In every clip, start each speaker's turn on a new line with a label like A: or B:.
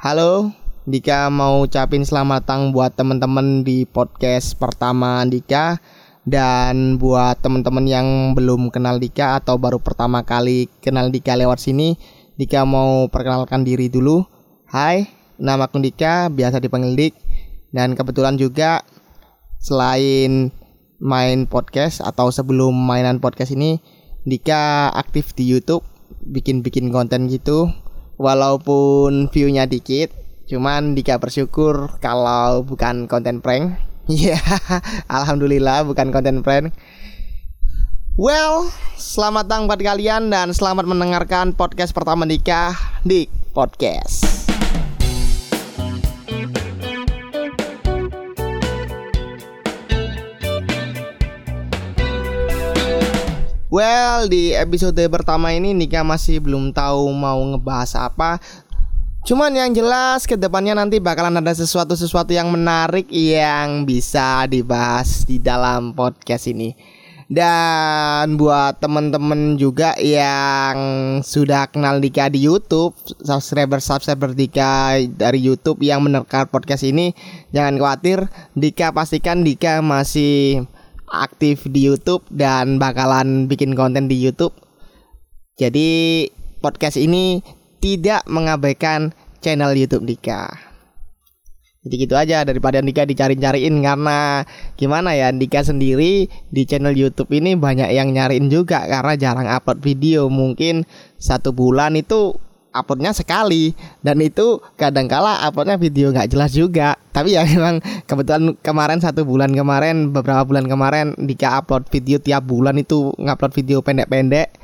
A: Halo, Dika mau ucapin selamat datang buat teman-teman di podcast pertama Dika dan buat teman-teman yang belum kenal Dika atau baru pertama kali kenal Dika lewat sini, Dika mau perkenalkan diri dulu. Hai, nama aku Dika, biasa dipanggil Dik. Dan kebetulan juga selain main podcast atau sebelum mainan podcast ini Dika aktif di YouTube bikin-bikin konten gitu walaupun viewnya dikit cuman Dika bersyukur kalau bukan konten prank Iya, alhamdulillah bukan konten prank. Well, selamat datang buat kalian dan selamat mendengarkan podcast pertama Dika di podcast. Well, di episode pertama ini Nika masih belum tahu mau ngebahas apa. Cuman yang jelas ke depannya nanti bakalan ada sesuatu-sesuatu yang menarik yang bisa dibahas di dalam podcast ini. Dan buat temen-temen juga yang sudah kenal Dika di YouTube, subscriber subscriber Dika dari YouTube yang menerka podcast ini, jangan khawatir, Dika pastikan Dika masih aktif di YouTube dan bakalan bikin konten di YouTube. Jadi podcast ini tidak mengabaikan channel YouTube Dika. Jadi gitu aja daripada Dika dicari-cariin karena gimana ya Dika sendiri di channel YouTube ini banyak yang nyariin juga karena jarang upload video mungkin satu bulan itu uploadnya sekali. Dan itu kadangkala uploadnya video nggak jelas juga. Tapi ya memang kebetulan kemarin satu bulan kemarin beberapa bulan kemarin Dika upload video tiap bulan itu ngupload video pendek-pendek.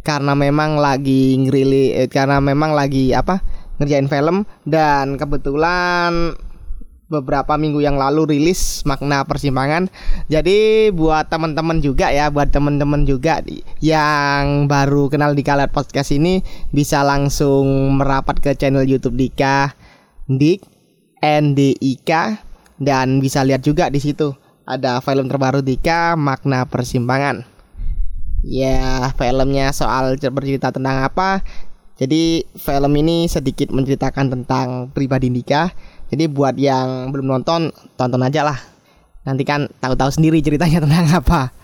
A: Karena memang lagi ngerili eh, karena memang lagi apa ngerjain film. Dan kebetulan beberapa minggu yang lalu rilis makna persimpangan. Jadi buat teman-teman juga ya, buat teman-teman juga yang baru kenal di Kalat Podcast ini bisa langsung merapat ke channel YouTube Dika Dik NDIK dan bisa lihat juga di situ ada film terbaru Dika makna persimpangan. Ya, filmnya soal bercerita tentang apa? Jadi film ini sedikit menceritakan tentang pribadi Dika. Jadi buat yang belum nonton, tonton aja lah. Nanti kan tahu-tahu sendiri ceritanya tentang apa.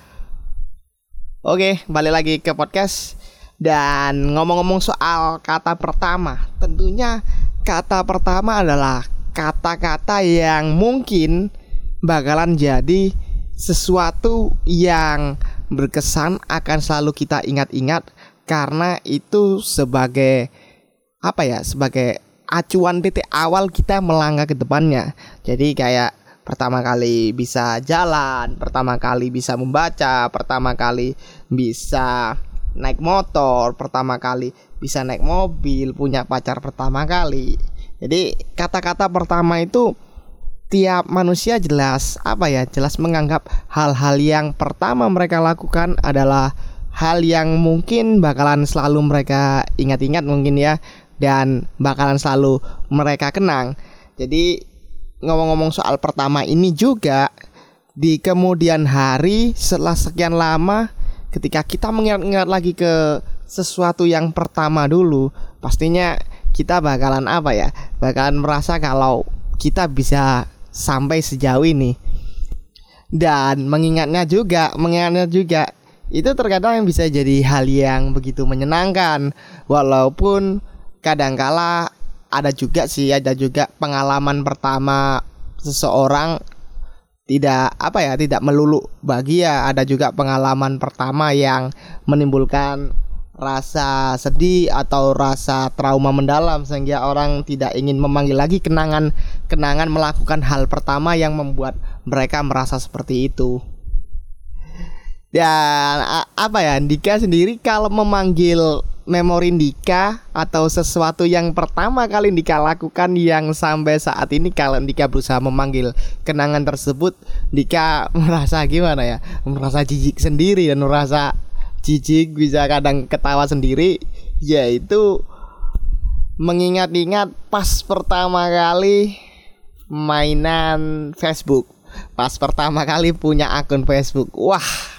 A: Oke, balik lagi ke podcast. Dan ngomong-ngomong soal kata pertama, tentunya kata pertama adalah kata-kata yang mungkin bakalan jadi sesuatu yang berkesan akan selalu kita ingat-ingat karena itu sebagai apa ya sebagai acuan titik awal kita melangkah ke depannya. Jadi kayak pertama kali bisa jalan pertama kali bisa membaca pertama kali bisa naik motor pertama kali bisa naik mobil punya pacar pertama kali. Jadi kata-kata pertama itu tiap manusia jelas apa ya jelas menganggap hal-hal yang pertama mereka lakukan adalah hal yang mungkin bakalan selalu mereka ingat-ingat mungkin ya dan bakalan selalu mereka kenang. Jadi ngomong-ngomong soal pertama ini juga di kemudian hari setelah sekian lama ketika kita mengingat-ingat lagi ke sesuatu yang pertama dulu, pastinya kita bakalan apa ya? Bakalan merasa kalau kita bisa sampai sejauh ini. Dan mengingatnya juga, mengingatnya juga itu terkadang bisa jadi hal yang begitu menyenangkan walaupun kadangkala ada juga sih ada juga pengalaman pertama seseorang tidak apa ya tidak melulu bahagia. Ada juga pengalaman pertama yang menimbulkan rasa sedih atau rasa trauma mendalam sehingga orang tidak ingin memanggil lagi kenangan kenangan melakukan hal pertama yang membuat mereka merasa seperti itu. Dan apa ya Dika sendiri kalau memanggil memori Dika atau sesuatu yang pertama kali Dika lakukan yang sampai saat ini kalau Dika berusaha memanggil kenangan tersebut Dika merasa gimana ya? Merasa jijik sendiri dan merasa jijik bisa kadang ketawa sendiri yaitu mengingat-ingat pas pertama kali mainan Facebook. Pas pertama kali punya akun Facebook. Wah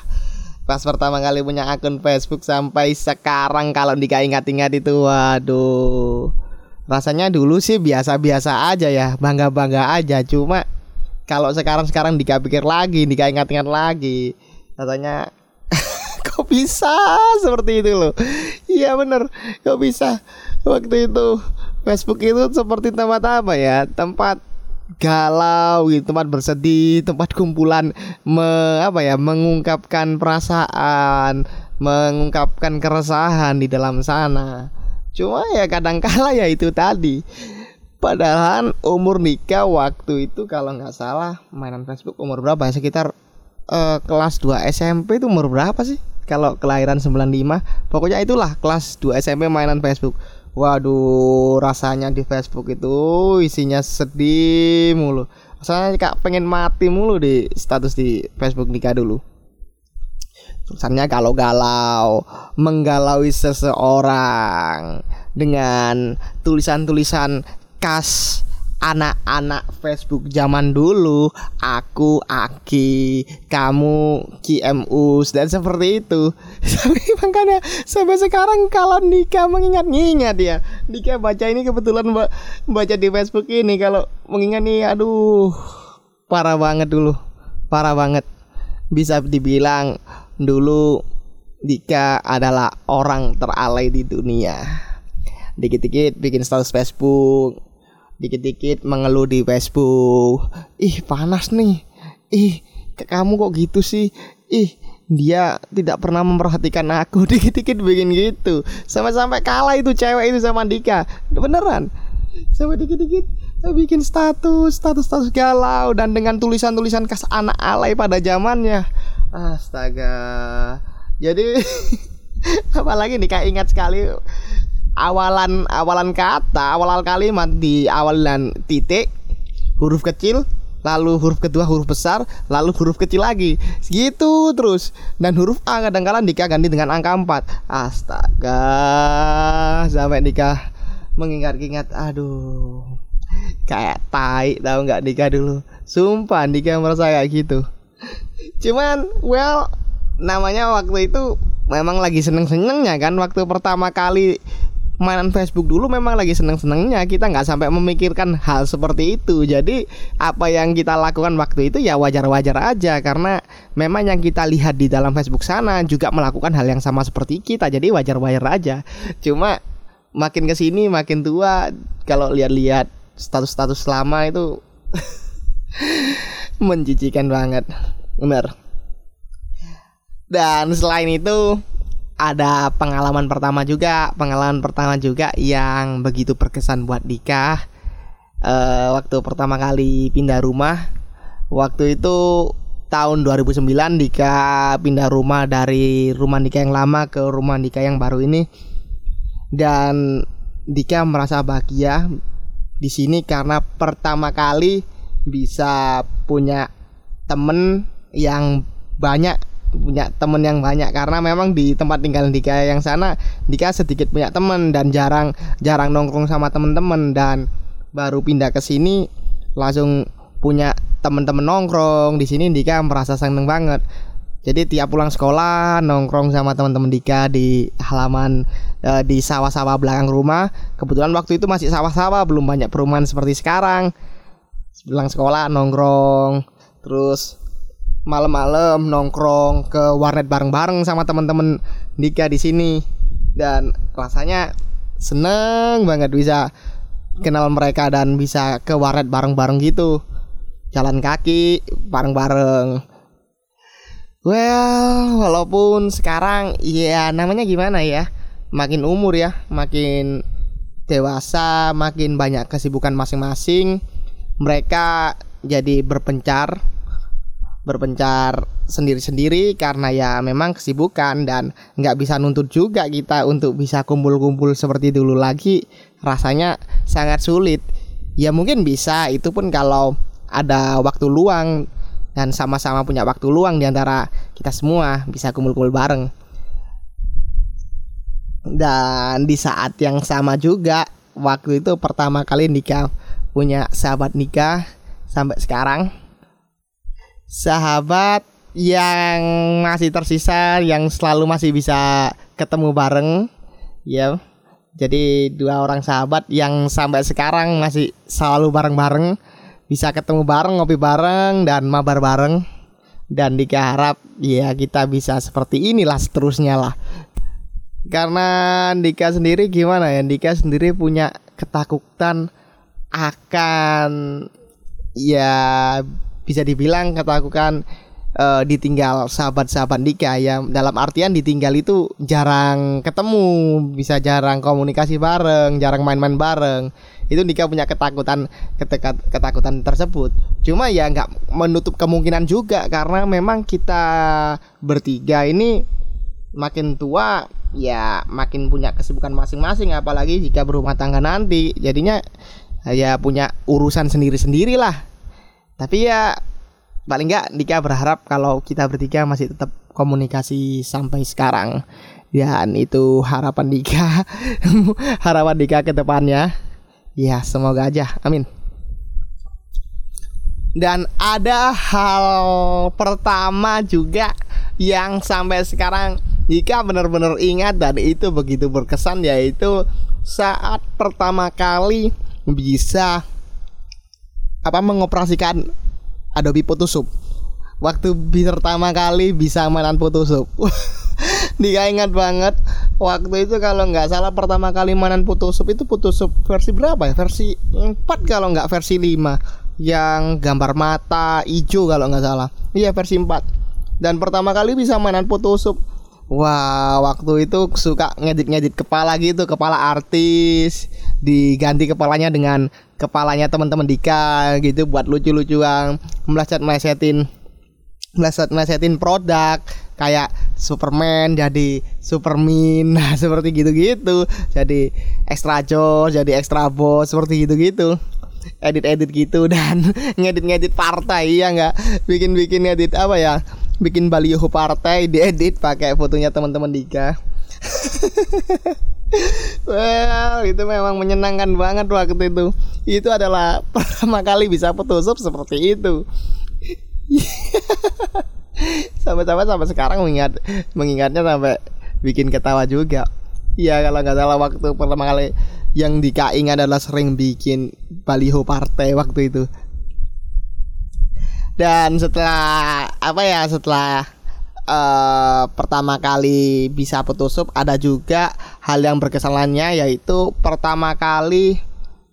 A: pas pertama kali punya akun Facebook sampai sekarang kalau diingat-ingat itu waduh. Rasanya dulu sih biasa-biasa aja ya bangga-bangga aja. Cuma kalau sekarang-sekarang dikapikir lagi ingat-ingat lagi rasanya kok bisa seperti itu loh? Iya bener kok bisa? Waktu itu Facebook itu seperti tempat apa ya? Tempat galau gitu tempat bersedih tempat kumpulan me, apa ya mengungkapkan perasaan mengungkapkan keresahan di dalam sana. Cuma ya kadang kala ya itu tadi. Padahal umur nikah waktu itu kalau nggak salah mainan Facebook umur berapa ya? Sekitar uh, kelas 2 SMP itu umur berapa sih? Kalau kelahiran 95 pokoknya itulah kelas 2 SMP mainan Facebook Waduh, rasanya di Facebook itu isinya sedih mulu. Rasanya kak pengen mati mulu di status di Facebook nikah dulu. Tulisannya kalau galau, menggalaui seseorang dengan tulisan-tulisan khas anak-anak Facebook zaman dulu aku Aki kamu KMUs dan seperti itu. Tapi makanya sampai sekarang kalau nikah mengingat-ingat ya nikah baca ini kebetulan baca di Facebook ini kalau mengingat nih aduh parah banget dulu parah banget. Bisa dibilang dulu Dika adalah orang teralay di dunia. Dikit-dikit bikin status Facebook dikit-dikit mengeluh di Facebook ih panas nih. Ih kamu kok gitu sih? Ih dia tidak pernah memperhatikan aku. Dikit-dikit bikin gitu. Sampai-sampai kalah itu cewek itu sama Dika beneran? Sampai dikit-dikit bikin status status status galau dan dengan tulisan-tulisan khas anak alay pada zamannya. Astaga. Jadi apalagi nih kayak ingat sekali awalan awalan kata awal kalimat di awalan titik huruf kecil lalu huruf kedua huruf besar lalu huruf kecil lagi. Gitu terus. Dan huruf A kadang-kadang nikah ganti dengan angka 4 astaga sampai nikah mengingat-ingat aduh. Kayak tai tahu nggak nikah dulu? Sumpah nikah merasa kayak gitu. Cuman well namanya waktu itu memang lagi seneng-senengnya kan waktu pertama kali mainan Facebook dulu memang lagi seneng-senengnya. Kita nggak sampai memikirkan hal seperti itu. Jadi apa yang kita lakukan waktu itu ya wajar-wajar aja. Karena memang yang kita lihat di dalam Facebook sana juga melakukan hal yang sama seperti kita. Jadi wajar-wajar aja. Cuma makin ke sini makin tua kalau lihat-lihat status-status lama itu menjijikan banget. Benar. Dan selain itu ada pengalaman pertama juga, pengalaman pertama juga yang begitu berkesan buat Dika. Uh, waktu pertama kali pindah rumah, waktu itu tahun 2009 Dika pindah rumah dari rumah Dika yang lama ke rumah Dika yang baru ini. Dan Dika merasa bahagia di sini karena pertama kali bisa punya temen yang banyak punya temen yang banyak. Karena memang di tempat tinggal Dika yang sana Dika sedikit punya temen dan jarang jarang nongkrong sama temen-temen. Dan baru pindah ke sini langsung punya temen-temen nongkrong. Di sini Dika merasa seneng banget. Jadi tiap pulang sekolah nongkrong sama teman-teman Dika di halaman e, di sawah-sawah belakang rumah. Kebetulan waktu itu masih sawah-sawah belum banyak perumahan seperti sekarang. Pulang sekolah nongkrong. Terus malam-malam nongkrong ke warnet bareng-bareng sama teman-teman Dika di sini. Dan rasanya seneng banget bisa kenal mereka dan bisa ke warnet bareng-bareng gitu. Jalan kaki bareng-bareng. Well walaupun sekarang ya namanya gimana ya? Makin umur ya makin dewasa makin banyak kesibukan masing-masing. Mereka jadi berpencar berpencar sendiri-sendiri karena ya memang kesibukan dan nggak bisa nuntut juga kita untuk bisa kumpul-kumpul seperti dulu lagi rasanya sangat sulit. Ya mungkin bisa itu pun kalau ada waktu luang dan sama-sama punya waktu luang di antara kita semua bisa kumpul-kumpul bareng. Dan di saat yang sama juga waktu itu pertama kali nikah punya sahabat nikah sampai sekarang sahabat yang masih tersisa yang selalu masih bisa ketemu bareng ya Jadi dua orang sahabat yang sampai sekarang masih selalu bareng-bareng, bisa ketemu bareng, ngopi bareng dan mabar bareng. Dan Dika harap ya kita bisa seperti inilah seterusnya lah. Karena Dika sendiri gimana ya? Dika sendiri punya ketakutan akan ya bisa dibilang ketakutan uh, ditinggal sahabat-sahabat Dika ya dalam artian ditinggal itu jarang ketemu bisa jarang komunikasi bareng jarang main-main bareng. Itu Dika punya ketakutan ketika ketakutan tersebut. Cuma ya nggak menutup kemungkinan juga karena memang kita bertiga ini makin tua ya makin punya kesibukan masing-masing. Apalagi jika berumah tangga nanti jadinya ya punya urusan sendiri-sendiri lah tapi ya paling nggak Dika berharap kalau kita bertiga masih tetap komunikasi sampai sekarang. Dan itu harapan Dika harapan Dika ke depannya. Ya semoga aja. Amin. Dan ada hal pertama juga yang sampai sekarang Dika benar-benar ingat dan itu begitu berkesan yaitu saat pertama kali bisa apa mengoperasikan Adobe Photoshop. Waktu pertama kali bisa mainan Photoshop. Dia ingat banget waktu itu kalau nggak salah pertama kali mainan Photoshop itu Photoshop versi berapa ya? Versi 4 kalau nggak versi 5 yang gambar mata hijau kalau nggak salah. Iya versi 4. Dan pertama kali bisa mainan Photoshop. Wah, waktu itu suka ngedit-ngedit kepala gitu, kepala artis, diganti kepalanya dengan kepalanya teman-teman Dika gitu buat lucu-lucuan. Meleset melesetin meleset melesetin produk kayak Superman jadi Superman nah seperti gitu-gitu. Jadi extra jos jadi extra bos seperti gitu-gitu. Edit-edit gitu dan ngedit-ngedit partai ya nggak? Bikin-bikin edit apa ya bikin baliho partai diedit pakai fotonya teman-teman Dika. Well itu memang menyenangkan banget waktu itu. Itu adalah pertama kali bisa Photoshop seperti itu. Sama-sama sampai sekarang mengingat mengingatnya sampai bikin ketawa juga. Iya kalau nggak salah waktu pertama kali yang Dika ingat adalah sering bikin baliho partai waktu itu dan setelah apa ya setelah uh, pertama kali bisa Photoshop ada juga hal yang berkesan lainnya yaitu pertama kali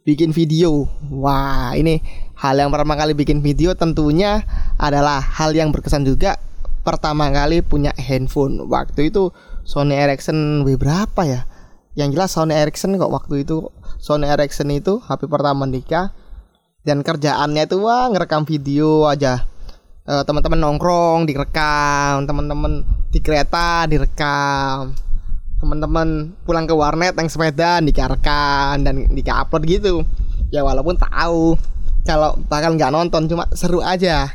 A: bikin video. Wah, ini hal yang pertama kali bikin video tentunya adalah hal yang berkesan juga pertama kali punya handphone. Waktu itu Sony Ericsson W berapa ya? Yang jelas Sony Ericsson kok waktu itu Sony Ericsson itu HP pertama nikah dan kerjaannya itu wah ngerekam video aja. Uh, teman-teman nongkrong direkam. Teman-teman di kereta direkam. Teman-teman pulang ke warnet yang sepeda dikarekan dan upload gitu. Ya walaupun tahu kalau bakal nggak nonton cuma seru aja.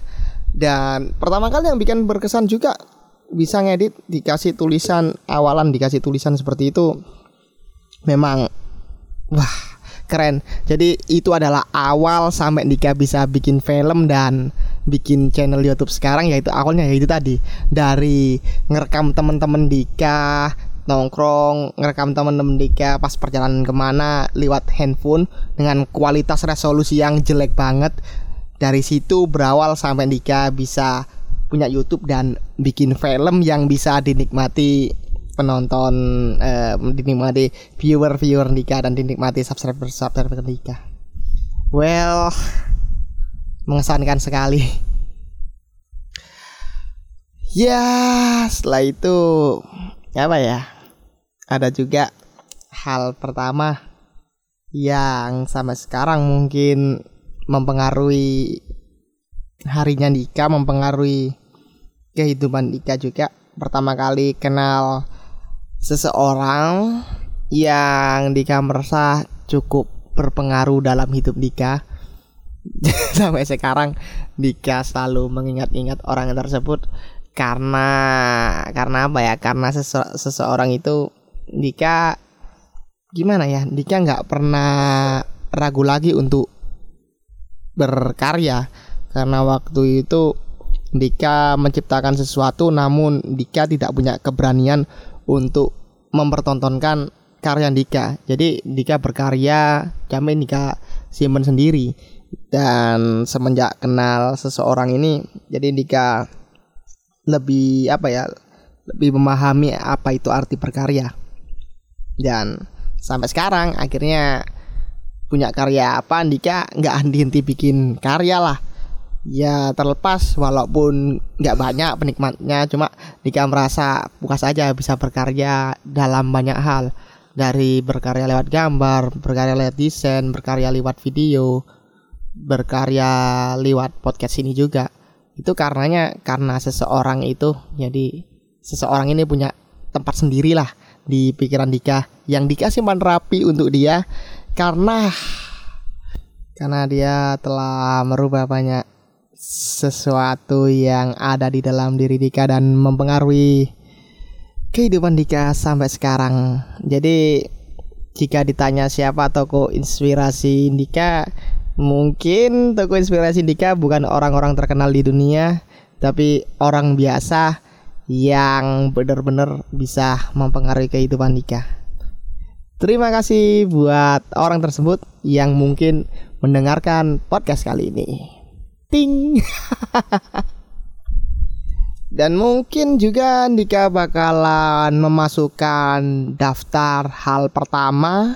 A: Dan pertama kali yang bikin berkesan juga bisa ngedit dikasih tulisan awalan dikasih tulisan seperti itu. Memang wah keren. Jadi itu adalah awal sampai Dika bisa bikin film dan bikin channel YouTube sekarang yaitu awalnya yaitu tadi. Dari ngerekam teman-teman Dika nongkrong ngerekam teman-teman Dika pas perjalanan ke mana lewat handphone dengan kualitas resolusi yang jelek banget. Dari situ berawal sampai Dika bisa punya YouTube dan bikin film yang bisa dinikmati penonton eh, dinikmati viewer viewer Dika dan dinikmati subscriber subscriber Dika. Well, mengesankan sekali. Ya, setelah itu apa ya? Ada juga hal pertama yang sama sekarang mungkin mempengaruhi harinya Dika, mempengaruhi kehidupan Dika juga. Pertama kali kenal seseorang yang Dika merasa cukup berpengaruh dalam hidup Dika. Sampai sekarang Dika selalu mengingat-ingat orang tersebut. Karena karena apa ya? Karena sese seseorang itu Dika gimana ya? Dika nggak pernah ragu lagi untuk berkarya. Karena waktu itu Dika menciptakan sesuatu namun Dika tidak punya keberanian untuk mempertontonkan karya Dika. Jadi Dika berkarya, kami Dika simpen sendiri. Dan semenjak kenal seseorang ini, jadi Dika lebih apa ya? Lebih memahami apa itu arti berkarya. Dan sampai sekarang akhirnya punya karya apa Dika nggak henti-henti bikin karya lah ya terlepas walaupun nggak banyak penikmatnya cuma Dika merasa puas aja bisa berkarya dalam banyak hal. Dari berkarya lewat gambar berkarya lewat desain berkarya lewat video berkarya lewat podcast ini juga. Itu karenanya karena seseorang itu jadi seseorang ini punya tempat sendiri lah di pikiran Dika. Yang Dika simpan rapi untuk dia karena karena dia telah merubah banyak sesuatu yang ada di dalam diri Dika dan mempengaruhi kehidupan Dika sampai sekarang. Jadi jika ditanya siapa toko inspirasi Dika, mungkin toko inspirasi Dika bukan orang-orang terkenal di dunia, tapi orang biasa yang benar-benar bisa mempengaruhi kehidupan Dika. Terima kasih buat orang tersebut yang mungkin mendengarkan podcast kali ini. Ting. Dan mungkin juga Dika bakalan memasukkan daftar hal pertama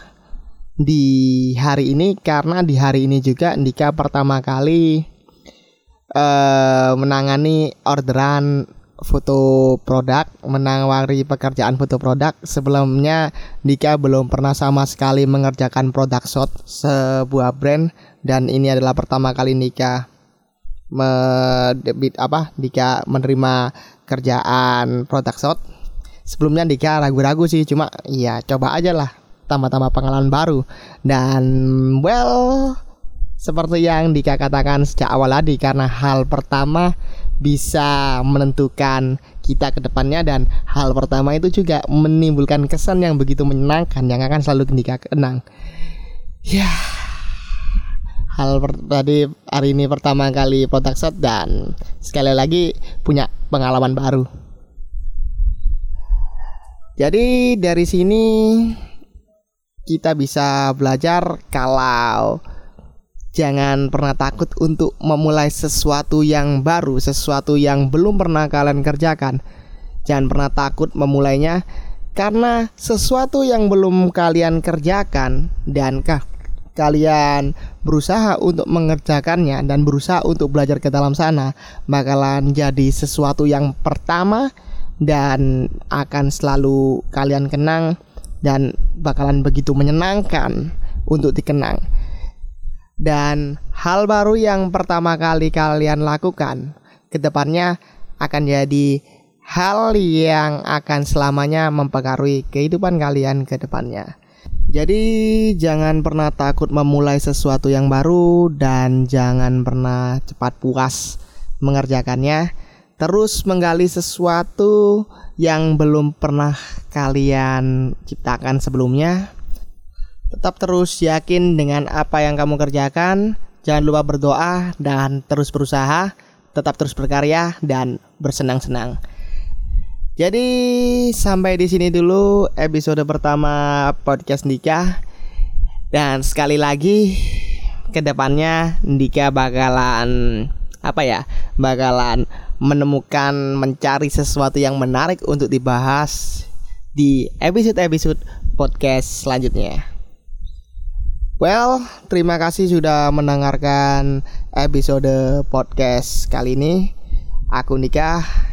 A: di hari ini karena di hari ini juga Dika pertama kali uh, menangani orderan foto produk, menawari pekerjaan foto produk. Sebelumnya Dika belum pernah sama sekali mengerjakan produk shot sebuah brand dan ini adalah pertama kali Dika mendebit apa Dika menerima kerjaan produk shot. Sebelumnya Dika ragu-ragu sih, cuma ya coba aja lah tambah-tambah pengalaman baru dan well seperti yang Dika katakan sejak awal tadi karena hal pertama bisa menentukan kita ke depannya dan hal pertama itu juga menimbulkan kesan yang begitu menyenangkan yang akan selalu Dika kenang. Ya. Hal tadi hari ini pertama kali produk shot dan sekali lagi punya pengalaman baru. Jadi dari sini kita bisa belajar kalau jangan pernah takut untuk memulai sesuatu yang baru, sesuatu yang belum pernah kalian kerjakan. Jangan pernah takut memulainya karena sesuatu yang belum kalian kerjakan dan kah kalian berusaha untuk mengerjakannya dan berusaha untuk belajar ke dalam sana bakalan jadi sesuatu yang pertama dan akan selalu kalian kenang dan bakalan begitu menyenangkan untuk dikenang dan hal baru yang pertama kali kalian lakukan ke depannya akan jadi hal yang akan selamanya mempengaruhi kehidupan kalian ke depannya. Jadi jangan pernah takut memulai sesuatu yang baru dan jangan pernah cepat puas mengerjakannya. Terus menggali sesuatu yang belum pernah kalian ciptakan sebelumnya Tetap terus yakin dengan apa yang kamu kerjakan. Jangan lupa berdoa dan terus berusaha. Tetap terus berkarya dan bersenang-senang. Jadi sampai di sini dulu episode pertama podcast Dika. Dan sekali lagi ke depannya Dika bakalan apa ya bakalan menemukan mencari sesuatu yang menarik untuk dibahas di episode-episode podcast selanjutnya. Well, terima kasih sudah mendengarkan episode podcast kali ini. Aku Nikah